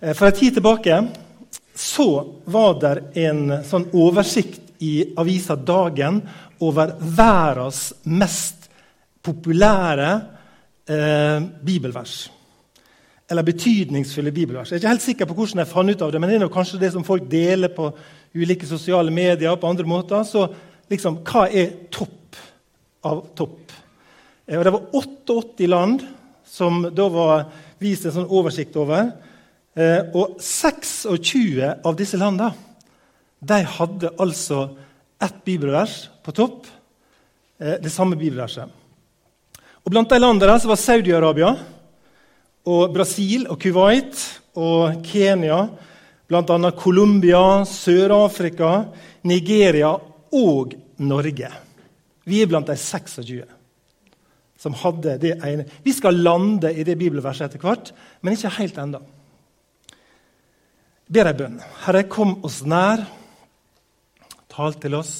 Eh, for en tid tilbake så var det en sånn oversikt i avisa Dagen over verdens mest populære eh, bibelvers. Eller betydningsfulle bibelvers. Jeg er ikke helt sikker på hvordan jeg fant ut av det, men det er kanskje det som folk deler på ulike sosiale medier på andre måter. Så liksom, hva er topp av topp? Eh, og det var 88 land som da var vist en sånn oversikt over. Eh, og 26 av disse landene de hadde altså ett bibelvers på topp. Eh, det samme bibelverset. Og Blant de landene der var Saudi-Arabia, og Brasil og Kuwait og Kenya, bl.a. Colombia, Sør-Afrika, Nigeria og Norge. Vi er blant de 26 som hadde det ene. Vi skal lande i det bibelverset etter hvert, men ikke helt ennå ber ei bønn. Herre, kom oss nær. Tal til oss.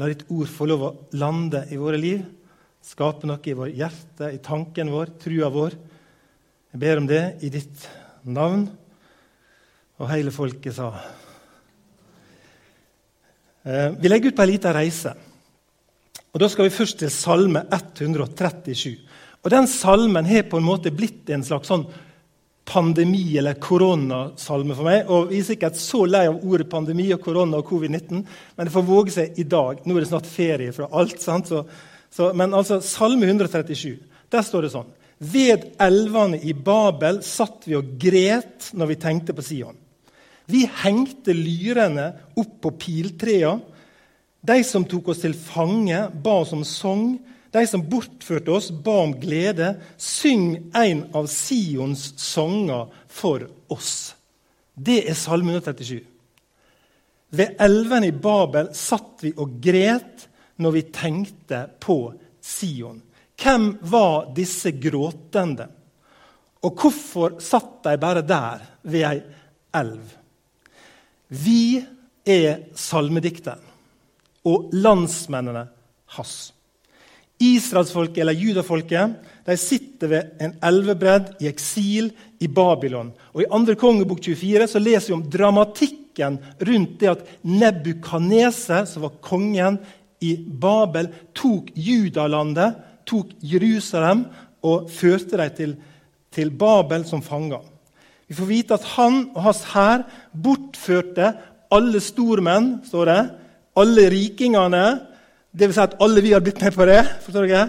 La ditt ord få lov å lande i våre liv. Skape noe i vårt hjerte, i tanken vår, trua vår. Jeg ber om det i ditt navn. Og hele folket sa eh, Vi legger ut på ei lita reise. Og Da skal vi først til Salme 137. Og Den salmen har på en måte blitt en slags sånn pandemi- eller koronasalme for meg. Og Vi er sikkert så lei av ordet pandemi og korona og covid-19, men det får våge seg i dag. Nå er det snart ferie fra alt. sant? Så, så, men altså, Salme 137, der står det sånn Ved elvene i Babel satt vi og gret når vi tenkte på Sion. Vi hengte lyrene opp på piltrea. De som tok oss til fange, ba oss om sang. De som bortførte oss, ba om glede. Syng en av Sions sanger for oss. Det er Salme 137. Ved elven i Babel satt vi og gret når vi tenkte på Sion. Hvem var disse gråtende? Og hvorfor satt de bare der ved ei elv? Vi er salmedikteren og landsmennene hans. Israelsfolket eller judafolket de sitter ved en elvebredd i eksil i Babylon. Og I 2. kongebok 24 så leser vi om dramatikken rundt det at Nebukadneser, som var kongen i Babel, tok Judalandet, tok Jerusalem og førte dem til, til Babel som fanger. Vi får vite at han og hans hær bortførte alle stormenn, står det, alle rikingene det vil si at alle vi har blitt med på det. forstår dere?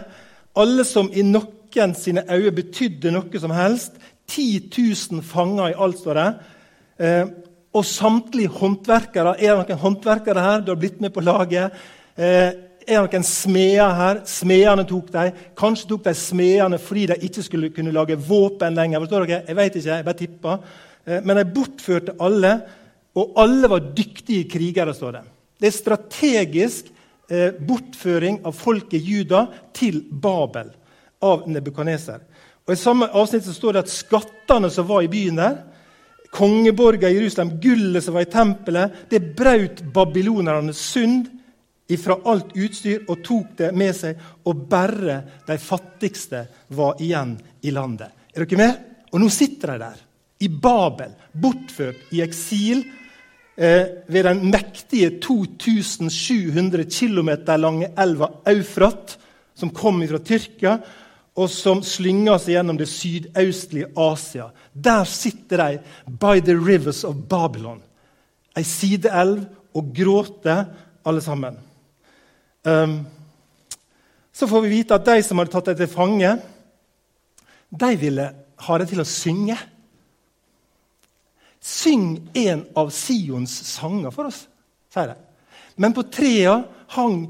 Alle som i noen sine øyne betydde noe som helst. 10 000 fanger i alt, står det. Eh, og samtlige håndverkere. Er det noen håndverkere her? Du har blitt med på laget. Eh, er det noen smeder her? Smedene tok dem. Kanskje tok de smedene fordi de ikke skulle kunne lage våpen lenger. forstår dere? Jeg vet ikke, jeg bare tipper. Eh, men de bortførte alle, og alle var dyktige krigere, står det. Det er strategisk eh, bortføring av folket Juda til Babel av Nebukaneser. Og I samme avsnitt så står det at skattene som var i byen der, kongeborga i Jerusalem, gullet som var i tempelet, det brøt babylonerne synd ifra alt utstyr og tok det med seg, og bare de fattigste var igjen i landet. Er dere med? Og nå sitter de der, i Babel, bortført i eksil ved den mektige 2700 km lange elva Eufrat, som kom fra Tyrkia, og som slynger seg gjennom det sydøstlige Asia. Der sitter de by the rivers of Babylon, ei sideelv, og gråter alle sammen. Um, så får vi vite at de som hadde tatt dem til fange, de ville ha det til å synge. Syng en av Sions sanger for oss, sier de. Men på trea hang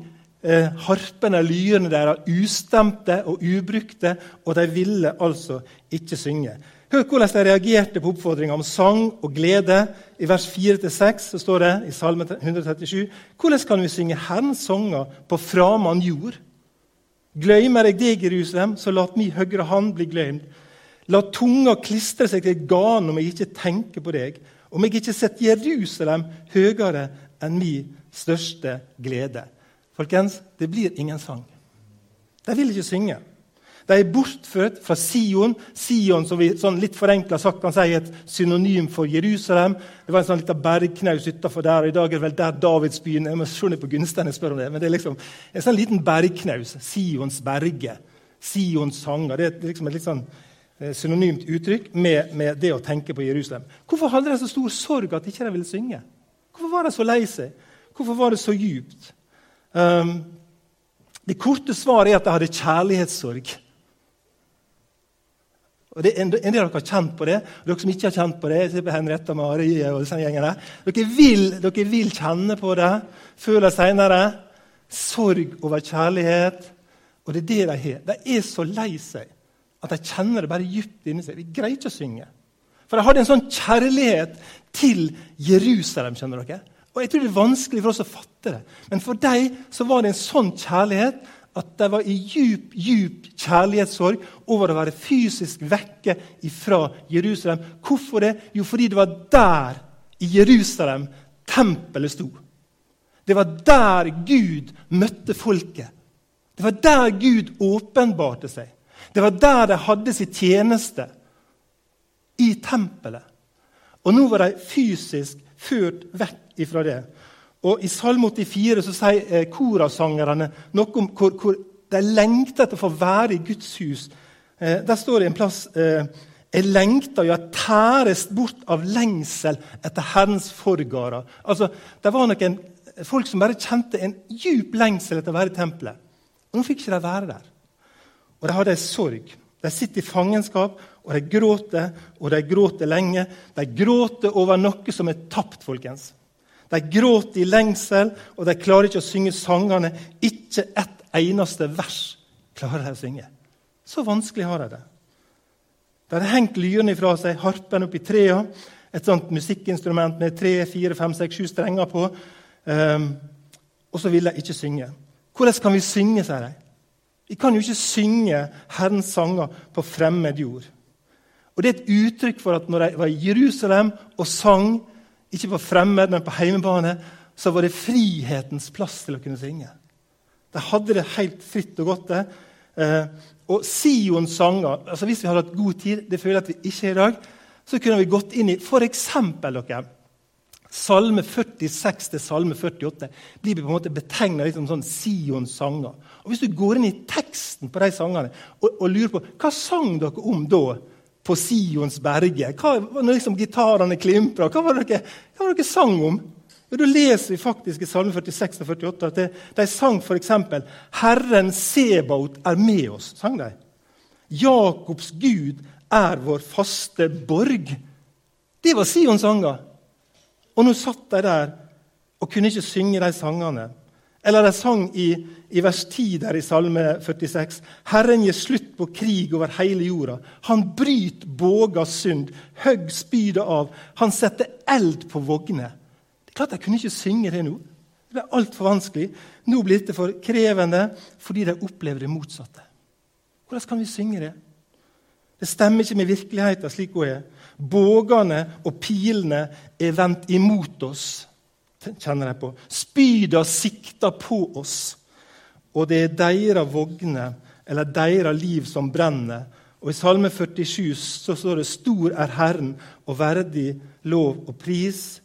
eh, harpene, lyrene deres, ustemte og ubrukte, og de ville altså ikke synge. Hør hvordan de reagerte på oppfordringa om sang og glede. I vers 4-6 står det i Salme 137.: Hvordan kan vi synge Herrens sanger på framand jord? Gløymer jeg deg, Jerusalem, så lat mi høyre hand bli gløymd. La tunga klistre seg til ganen om jeg ikke tenker på deg, om jeg ikke setter Jerusalem høyere enn min største glede. Folkens, det blir ingen sang. De vil ikke synge. De er bortført fra Sion. Sion, som vi sånn litt forenkla sagt kan si er et synonym for Jerusalem. Det var en sånn liten bergknaus utafor der, og i dag er det vel der Davidsbyen Jeg må se på Gunstein og spørre om det, men det er liksom en sånn liten bergknaus. Sions berge. Sions sanger. Det er liksom et litt sånn synonymt uttrykk med, med, det å tenke på Jerusalem. Hvorfor hadde de så stor sorg at de ikke ville synge? Hvorfor var de så lei seg? Hvorfor var det så djupt? Um, det korte svaret er at de hadde kjærlighetssorg. Og det, En del av dere har kjent på det. og Dere som ikke har kjent på det, Henriette Marie og disse gjengene. Dere vil, dere vil kjenne på det før eller seinere. Sorg over kjærlighet. Og det er det de har. De er så lei seg at jeg kjenner det bare dypt inni seg. Vi greier ikke å synge. For jeg hadde en sånn kjærlighet til Jerusalem. skjønner dere? Og Jeg tror det er vanskelig for oss å fatte det. Men for dem så var det en sånn kjærlighet at de var i djup, djup kjærlighetssorg over å være fysisk vekke fra Jerusalem. Hvorfor det? Jo, fordi det var der i Jerusalem tempelet sto. Det var der Gud møtte folket. Det var der Gud åpenbarte seg. Det var der de hadde sin tjeneste. I tempelet. Og nå var de fysisk ført vekk ifra det. Og I Salme 84 så sier eh, korasangerne noe om hvor, hvor, de lengter etter å få være i Guds hus. Eh, der står det en plass eh, Jeg lengter, ja, tæres bort av lengsel etter Herrens forgårder. Altså, Det var noen folk som bare kjente en djup lengsel etter å være i tempelet. Og Nå fikk ikke være der. Og de hadde en sorg. De sitter i fangenskap, og de gråter, og de gråter lenge. De gråter over noe som er tapt, folkens. De gråter i lengsel, og de klarer ikke å synge sangene. Ikke ett eneste vers klarer de å synge. Så vanskelig har de det. De har hengt lyrene fra seg, harpen opp i trea, et sånt musikkinstrument med tre, fire, fem, seks, sju strenger på. Um, og så vil de ikke synge. Hvordan kan vi synge, sier de. Vi kan jo ikke synge Herrens sanger på fremmed jord. Og Det er et uttrykk for at når de var i Jerusalem og sang, ikke på fremmed, men på heimebane, så var det frihetens plass til å kunne synge. De hadde det helt fritt og godt. det. Eh, og Sions sanger altså Hvis vi hadde hatt god tid, det føler jeg at vi ikke har i dag, så kunne vi gått inn i f.eks. dere, Salme 46 til Salme 48 blir på en måte betegna som sånn Sions sanger. Og Hvis du går inn i teksten på de sangene og, og lurer på hva sang dere om da, på Sions berge. Hva, når liksom gitarene klimpra, hva var dere, hva var dere sang om? Jo, Da leser vi faktisk i Salme 46 og 48 at det, de sang f.eks.: Herren Sebaot er med oss. sang de. Jakobs Gud er vår faste borg. Det var Sions sanger. Og nå satt de der og kunne ikke synge de sangene. Eller de sang i, i vers 10 der i Salme 46.: Herren gir slutt på krig over hele jorda. Han bryter båga synd, høgg spydet av. Han setter eld på vogner. Det er klart De kunne ikke synge det nå. Det ble altfor vanskelig. Nå blir dette for krevende fordi de opplever det motsatte. Hvordan kan vi synge det? Det stemmer ikke med virkeligheten slik hun er. Bågene og pilene er vendt imot oss kjenner jeg på. Spyda sikter på oss, og det er deres vogner eller deres liv som brenner. Og I Salme 47 så står det 'Stor er Herren og verdig lov og pris'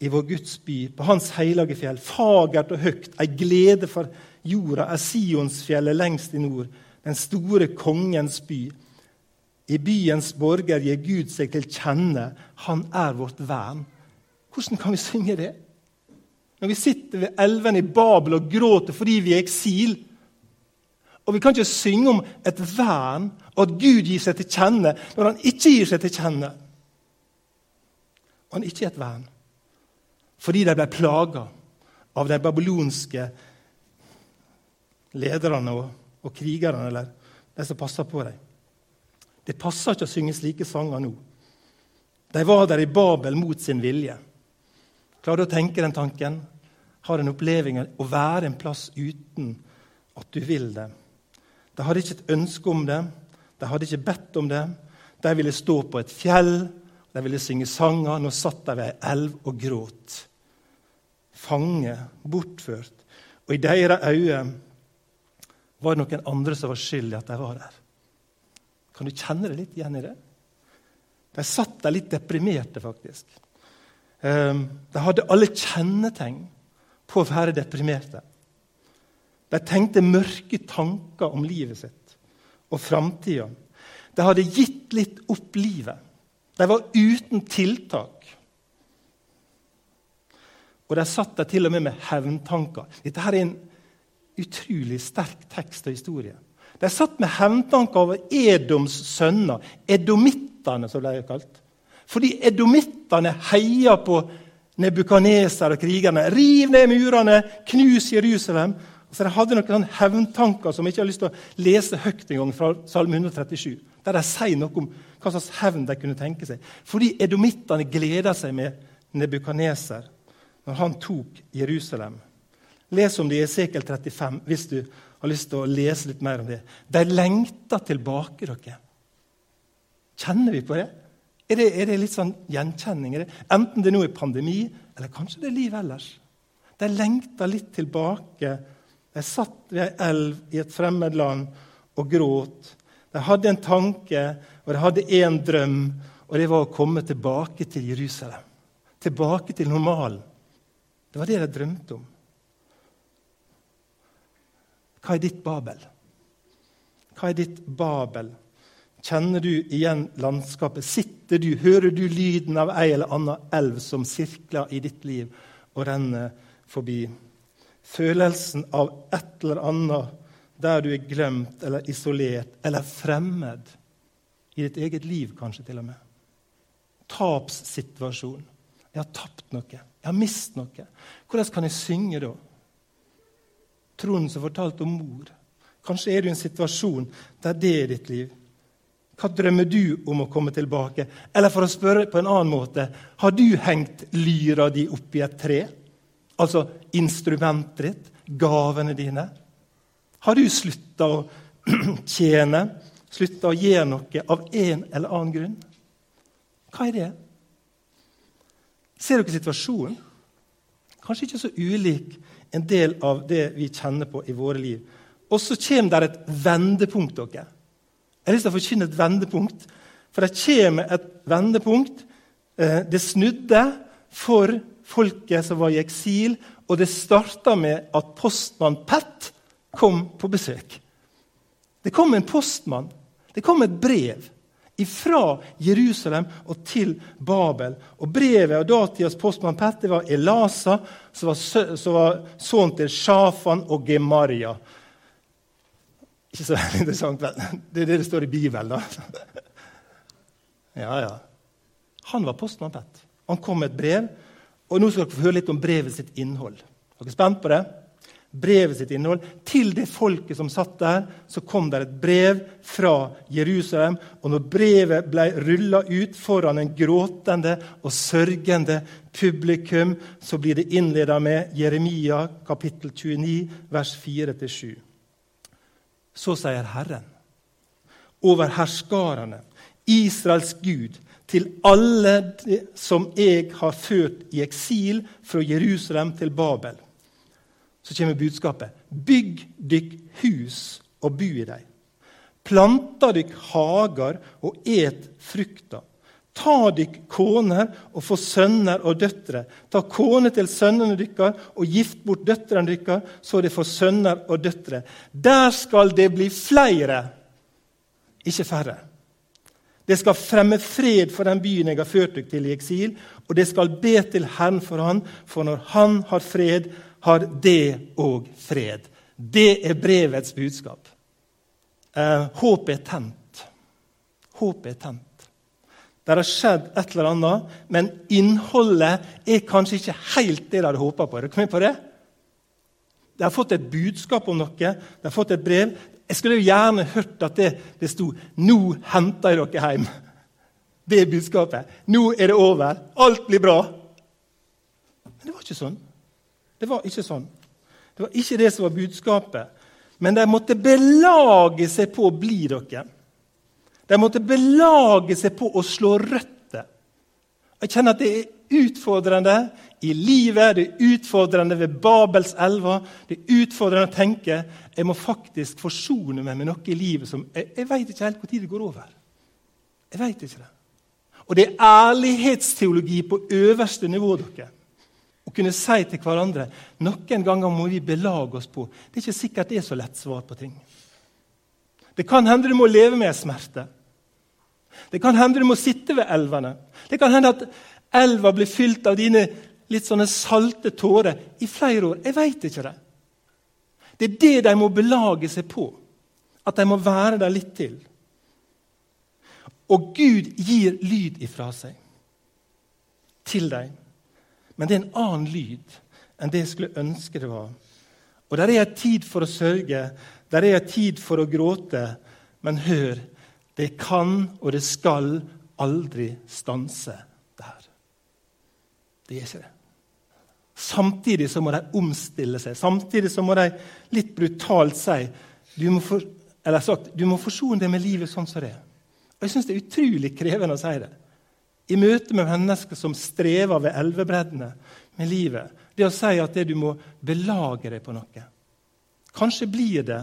i vår Guds by, på Hans hellige fjell. Fagert og høgt, ei glede for jorda, er Sionsfjellet lengst i nord, den store kongens by. I byens borger gir Gud seg til kjenne, han er vårt vern. Hvordan kan vi synge det? Når vi sitter ved elven i Babel og gråter fordi vi er i eksil. Og vi kan ikke synge om et vern og at Gud gir seg til kjenne når han ikke gir seg til kjenne. Og han ikke er et vern. Fordi de ble plaga av de babylonske lederne og, og krigerne, eller de som passer på dem. Det passer ikke å synge slike sanger nå. De var der i Babel mot sin vilje. Klarer du å tenke den tanken? Har en oppleving av å være en plass uten at du vil det. De hadde ikke et ønske om det, de hadde ikke bedt om det. De ville stå på et fjell, de ville synge sanger. Nå satt de ved ei elv og gråt. Fange, bortført. Og i deres øyne var det noen andre som var skyld i at de var der. Kan du kjenne deg litt igjen i det? De satt der litt deprimerte, faktisk. Ehm, de hadde alle kjennetegn på å være deprimerte. De tenkte mørke tanker om livet sitt og framtida. De hadde gitt litt opp livet. De var uten tiltak. Og de satt der til og med med hevntanker. Dette her er en utrolig sterk tekst og historie. De satt med hevntanker over Edoms sønner, edomittene, som de er kalt. Fordi edomittene heia på Nebukaneser og krigerne. Riv ned murene, knus Jerusalem. Så De hadde noen hevntanker som jeg ikke har lyst til å lese høyt en gang fra Salme 137, der de sier noe om hva slags hevn de kunne tenke seg. Fordi edomittene gleda seg med Nebukaneser når han tok Jerusalem. Les om det i Esekel 35 hvis du har lyst til å lese litt mer om det. De lengter tilbake, dere. Kjenner vi på det? Er det, er det litt sånn gjenkjenning? Det, enten det nå er pandemi, eller kanskje det er liv ellers. De lengter litt tilbake. De satt ved ei elv i et fremmed land og gråt. De hadde en tanke, og de hadde én drøm, og det var å komme tilbake til Jerusalem. Tilbake til normalen. Det var det de drømte om. Hva er ditt Babel? Hva er ditt Babel? Kjenner du igjen landskapet? Sitter du, Hører du lyden av ei eller anna elv som sirkler i ditt liv og renner forbi? Følelsen av et eller annet der du er glemt eller isolert eller fremmed i ditt eget liv, kanskje til og med. Tapssituasjon. Jeg har tapt noe. Jeg har mistet noe. Hvordan kan jeg synge da? Trond som fortalte om mor. Kanskje er du i en situasjon der det er ditt liv. Hva drømmer du om å komme tilbake? Eller for å spørre på en annen måte Har du hengt lyra di oppi et tre? Altså instrumentet ditt, gavene dine? Har du slutta å tjene, slutta å gjøre noe av en eller annen grunn? Hva er det? Ser dere situasjonen? Kanskje ikke så ulik en del av det vi kjenner på i våre liv. Og så kommer det et vendepunkt. dere. Jeg har lyst til å forkynne et vendepunkt. For det kommer et vendepunkt. Eh, det snudde for folket som var i eksil, og det starta med at postmann Pett kom på besøk. Det kom en postmann. Det kom et brev fra Jerusalem og til Babel. Og Brevet av datidas postmann Petter var Elasa, som var, var sønnen til Shafan og Gemaria. Ikke så veldig interessant, vel? Det er det det står i Bibelen, da. Ja, ja. Han var postmann Pett. Han kom med et brev. Og nå skal dere få høre litt om brevet sitt innhold. Er dere spent på det? Brevet sitt innhold. Til det folket som satt der, så kom det et brev fra Jerusalem. Og når brevet ble rulla ut foran en gråtende og sørgende publikum, så blir det innleda med Jeremia kapittel 29, vers 4-7. Så sier Herren over herskarene, Israels Gud, til alle som jeg har ført i eksil fra Jerusalem til Babel så kommer budskapet. Bygg dykk hus og bu i dem. Planta dykk hager og et frukta. Ta dykk koner og få sønner og døtre. Ta kone til sønnene dykkar og gift bort døtrene dykkar, så de får sønner og døtre. Der skal det bli flere, ikke færre. Det skal fremme fred for den byen jeg har ført dere til i eksil, og det skal be til Herren for han, for når han har fred, har det òg fred. Det er brevets budskap. Eh, håpet er tent. Håpet er tent. Det har skjedd et eller annet, men innholdet er kanskje ikke helt det de hadde håpa på. Er dere på det? De har fått et budskap om noe, de har fått et brev. Jeg skulle jo gjerne hørt at det, det sto 'Nå henter jeg dere hjem'. Det er budskapet. Nå er det over. Alt blir bra. Men det var ikke sånn. Det var ikke sånn. Det var ikke det som var budskapet. Men de måtte belage seg på å bli dere. De måtte belage seg på å slå røtter. Jeg kjenner at det er utfordrende i livet, det er utfordrende ved Babels elver. Det er utfordrende å tenke jeg må faktisk forsone meg med noe i livet som Jeg, jeg veit ikke helt når det går over. Jeg vet ikke det. Og det er ærlighetsteologi på øverste nivå. dere. Å kunne si til hverandre noen ganger må vi belage oss på Det er ikke sikkert det er så lett svar på ting. Det kan hende du må leve med smerte. Det kan hende du må sitte ved elvene. Det kan hende at elva blir fylt av dine litt sånne salte tårer i flere år. Jeg veit ikke det. Det er det de må belage seg på. At de må være der litt til. Og Gud gir lyd ifra seg til dem. Men det er en annen lyd enn det jeg skulle ønske det var. Og der er en tid for å sørge, der er en tid for å gråte. Men hør, det kan og det skal aldri stanse der. Det er ikke det. Samtidig så må de omstille seg. Samtidig så må de litt brutalt si du må, for, eller sagt, du må forsone deg med livet sånn som det er. Og Jeg syns det er utrolig krevende å si det. I møte med mennesker som strever ved elvebreddene med livet. Det å si at det du må belage deg på noe. Kanskje blir det,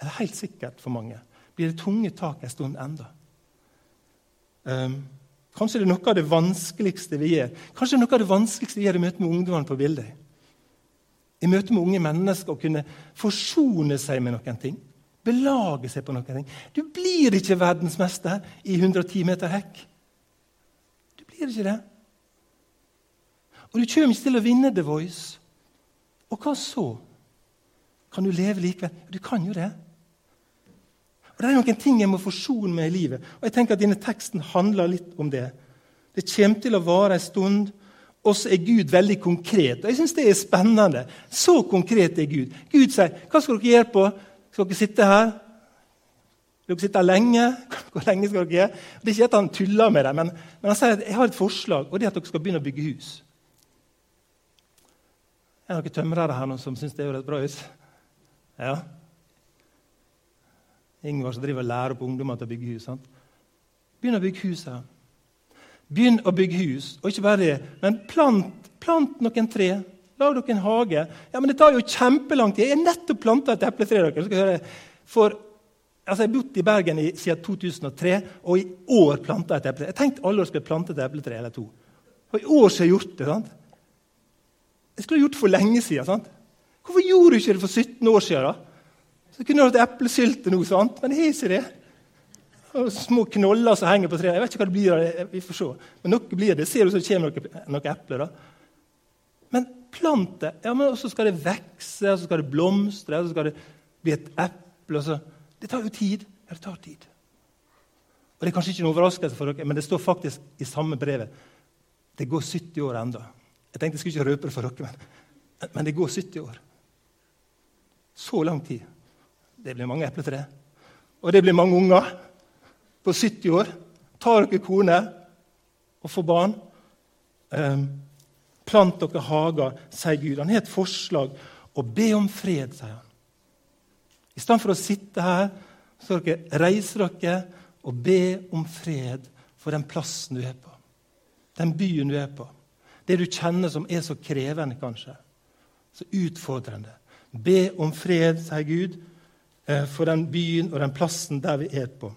eller helt sikkert for mange, blir det tunge tak en stund enda. Um, kanskje det er noe av det vanskeligste vi gjør Kanskje det er noe av det vanskeligste vi gjør i møte med ungdommene på bildet. I møte med unge mennesker å kunne forsone seg med noen ting belage seg på noen ting. Du blir ikke verdensmester i 110 meter hekk. Blir ikke det. Og du kommer ikke til å vinne The Voice. Og hva så? Kan du leve likevel? Du kan jo det. Og Det er noen ting jeg må forsone med i livet. Og jeg tenker at denne teksten handler litt om det. Det kommer til å vare en stund, og så er Gud veldig konkret. Og jeg syns det er spennende. Så konkret er Gud. Gud sier, 'Hva skal dere gjøre på skal dere sitte her? Skal dere sitte her lenge? Hvor lenge skal dere gjøre? Det er ikke at han tuller med det, men, men, han sier at jeg har et forslag, og det er at dere skal begynne å bygge hus. Er det noen tømrere her som syns det er et bra hus? Ja. Ingvar som driver og lærer på ungdommer til å bygge hus. Sant? Begynn å bygge hus her. Begynn å bygge hus, og ikke bare det, men plant, plant noen tre. Lag dere en hage. Ja, Men det tar jo kjempelang tid. Jeg har nettopp planta et epletre. dere. For altså, Jeg har bodd i Bergen i, siden 2003, og i år planta jeg et epletre. Jeg tenkte alle år skulle plante et epletre eller to. Og i år så har jeg gjort det. sant? Jeg skulle gjort det for lenge siden. sant? Hvorfor gjorde du ikke det for 17 år siden? da? Så kunne du hatt eplesylte nå, sant? men jeg har ikke det. Og små knoller som henger på treet. Jeg vet ikke hva det blir av det. vi får se. Men noe blir det. Ser du så det kommer noen noe epler. da. Men plant det. Ja, men så skal det vokse, så skal det blomstre, så skal det bli et eple. og Så. Det tar jo tid. Ja, det tar tid. Og Det er kanskje ikke en overraskelse for dere, men det står faktisk i samme brevet. Det går 70 år enda. Jeg tenkte jeg skulle ikke røpe det for dere, men, men det går 70 år. Så lang tid. Det blir mange epletre. Og det blir mange unger på 70 år. Tar dere kone og får barn. Um, Plant dere hager, sier Gud. Han har et forslag. å be om fred, sier han. I stedet for å sitte her, så skal dere reise dere og be om fred for den plassen du er på. Den byen du er på. Det du kjenner som er så krevende, kanskje. Så utfordrende. Be om fred, sier Gud, eh, for den byen og den plassen der vi er på.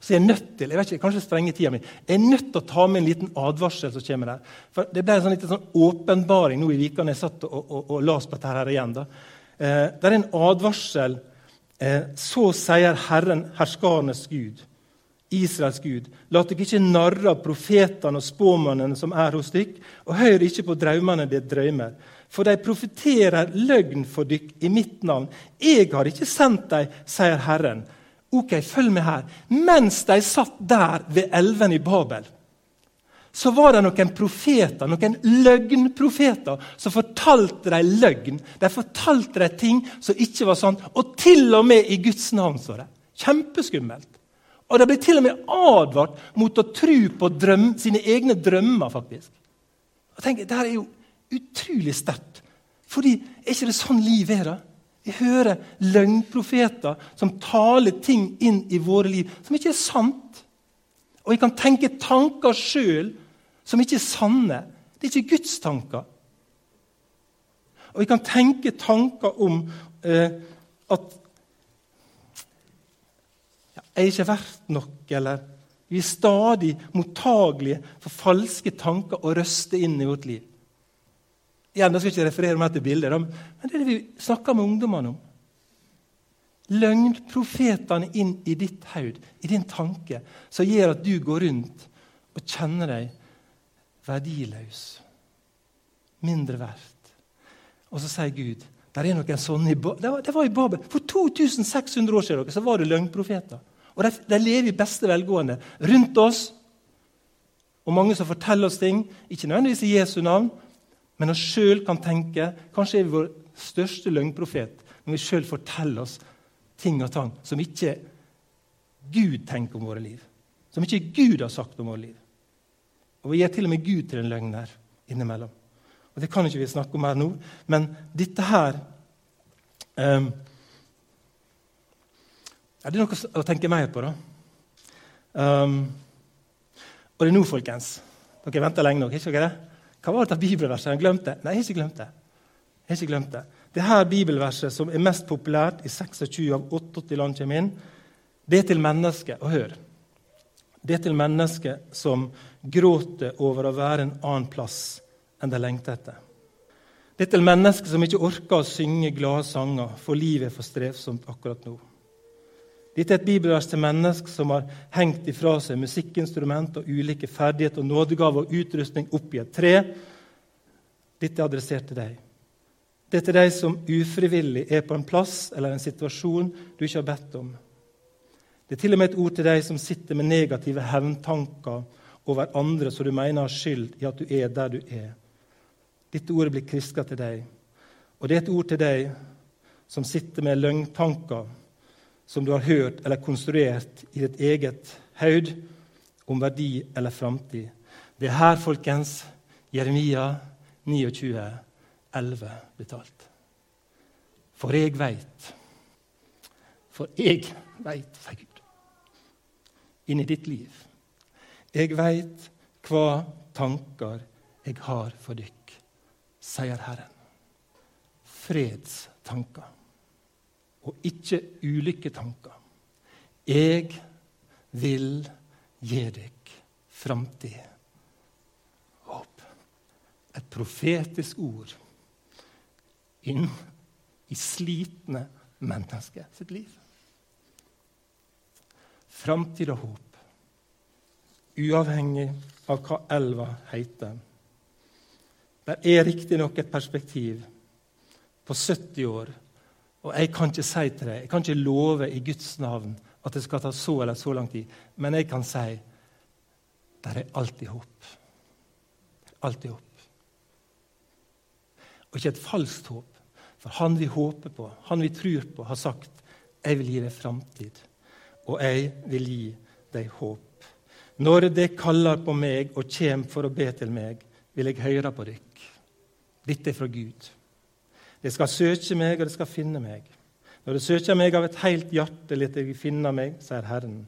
Så jeg er nødt til jeg vet ikke, kanskje strenge tida mi, jeg er nødt til å ta med en liten advarsel. som kommer der. For Det ble en sånn, liten sånn åpenbaring nå i vika når jeg satt og, og, og las på dette her igjen. da. Eh, det er en advarsel. Eh, så sier Herren, herskarenes Gud, Israels Gud, la dere ikke narre av profetene og spåmannene som er hos dere, og hør ikke på drømmene dere drømmer. For de profeterer løgn for dere i mitt navn. Jeg har ikke sendt dem, sier Herren. Ok, følg med her. Mens de satt der ved elven i Babel, så var det noen profeter, noen løgnprofeter som fortalte dem løgn. De fortalte dem ting som ikke var sant, og til og med i Guds navn. så det. Kjempeskummelt. Og de ble til og med advart mot å tro på drøm, sine egne drømmer. faktisk. Og tenk, Dette er jo utrolig sterkt. Fordi er ikke det sånn liv er? da? Vi hører løgnprofeter som taler ting inn i våre liv som ikke er sant. Og vi kan tenke tanker sjøl som ikke er sanne. Det er ikke Guds tanker. Og vi kan tenke tanker om eh, at ja, jeg er ikke verdt nok, eller vi er stadig mottagelige for falske tanker og røster inn i vårt liv. Igjen, da skal ikke referere mer til bildet, men det er det vi snakker med ungdommene om. Løgnprofetene inn i ditt haud, i din tanke, som gjør at du går rundt og kjenner deg verdiløs, mindre verdt. Og så sier Gud det det var i Babel. For 2600 år siden så var det løgnprofeter. Og de, de lever i beste velgående rundt oss. Og mange som forteller oss ting, ikke nødvendigvis i Jesu navn, men oss sjøl kan tenke Kanskje er vi vår største løgnprofet når vi sjøl forteller oss ting og tang som ikke Gud tenker om våre liv. Som ikke Gud har sagt om våre liv. Og Vi gir til og med Gud til en løgn der innimellom. Og Det kan ikke vi snakke om her nå, men dette her um, er Det noe å tenke mer på, da. Um, og det er nå, folkens. Dere venter lenge nok, ikke dere? Hva var dette bibelverset? Har glemt det? Nei, jeg har ikke glemt det. Jeg har ikke glemt det. Det her bibelverset som er mest populært i 26 av 88 land kommer inn, det er til mennesket. Og hør. Det er til mennesker som gråter over å være en annen plass enn de lengter etter. Det er til mennesker som ikke orker å synge glade sanger, for livet er for strevsomt akkurat nå. Dette er et bibelvers til mennesker som har hengt ifra seg musikkinstrument og ulike ferdigheter og nådegaver og utrustning opp i et tre. Dette er adressert til deg. Det er til deg som ufrivillig er på en plass eller en situasjon du ikke har bedt om. Det er til og med et ord til deg som sitter med negative hevntanker over andre som du mener har skyld i at du er der du er. Dette ordet blir kviska til deg. Og det er et ord til deg som sitter med løgntanker som du har hørt eller konstruert i ditt eget haud om verdi eller framtid. Det er her, folkens, Jeremia 29, 11 blir talt. For jeg veit, for jeg veit, sier Gud, inni ditt liv. Jeg veit hva tanker jeg har for dykk, sier Herren. Fredstanker og ikke ulykketanker. Jeg vil gi deg framtid, håp. Et profetisk ord inn i slitne mennesker sitt liv. Framtid og håp, uavhengig av hva elva heter. Det er riktignok et perspektiv på 70 år og jeg kan ikke si til deg, jeg kan ikke love i Guds navn at det skal ta så eller så lang tid, men jeg kan si det er alltid håp. Alltid håp. Og ikke et falskt håp, for han vi håper på, han vi tror på, har sagt 'Jeg vil gi deg framtid, og jeg vil gi deg håp'. Når det kaller på meg og kommer for å be til meg, vil jeg høre på dykk. Dette er fra Gud. Det skal søke meg, og det skal finne meg. Når det søker meg av et helt hjerte, lar jeg finne meg, sier Herren.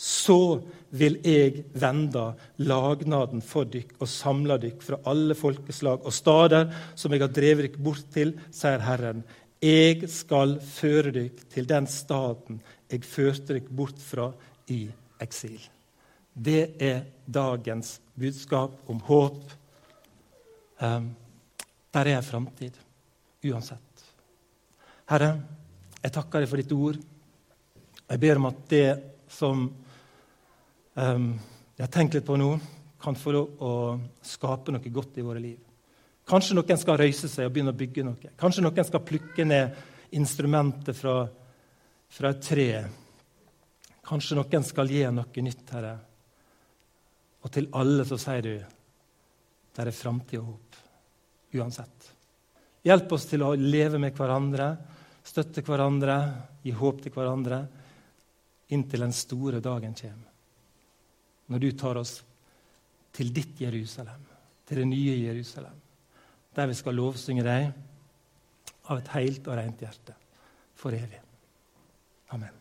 Så vil jeg vende lagnaden for dykk og samle dykk fra alle folkeslag og stader som jeg har drevet dykk bort til, sier Herren. Jeg skal føre dykk til den staden jeg førte dykk bort fra i eksil. Det er dagens budskap om håp. Um, der er framtid uansett. Herre, jeg takker deg for ditt ord. Jeg ber om at det som um, jeg har tenkt litt på nå, kan få lov å skape noe godt i våre liv. Kanskje noen skal røyse seg og begynne å bygge noe. Kanskje noen skal plukke ned instrumentet fra, fra et tre. Kanskje noen skal gi noe nytt, Herre. Og til alle så sier du det er framtid og håp. Uansett. Hjelp oss til å leve med hverandre, støtte hverandre, gi håp til hverandre, inntil den store dagen kommer. Når du tar oss til ditt Jerusalem, til det nye Jerusalem, der vi skal lovsynge deg av et helt og rent hjerte for evig. Amen.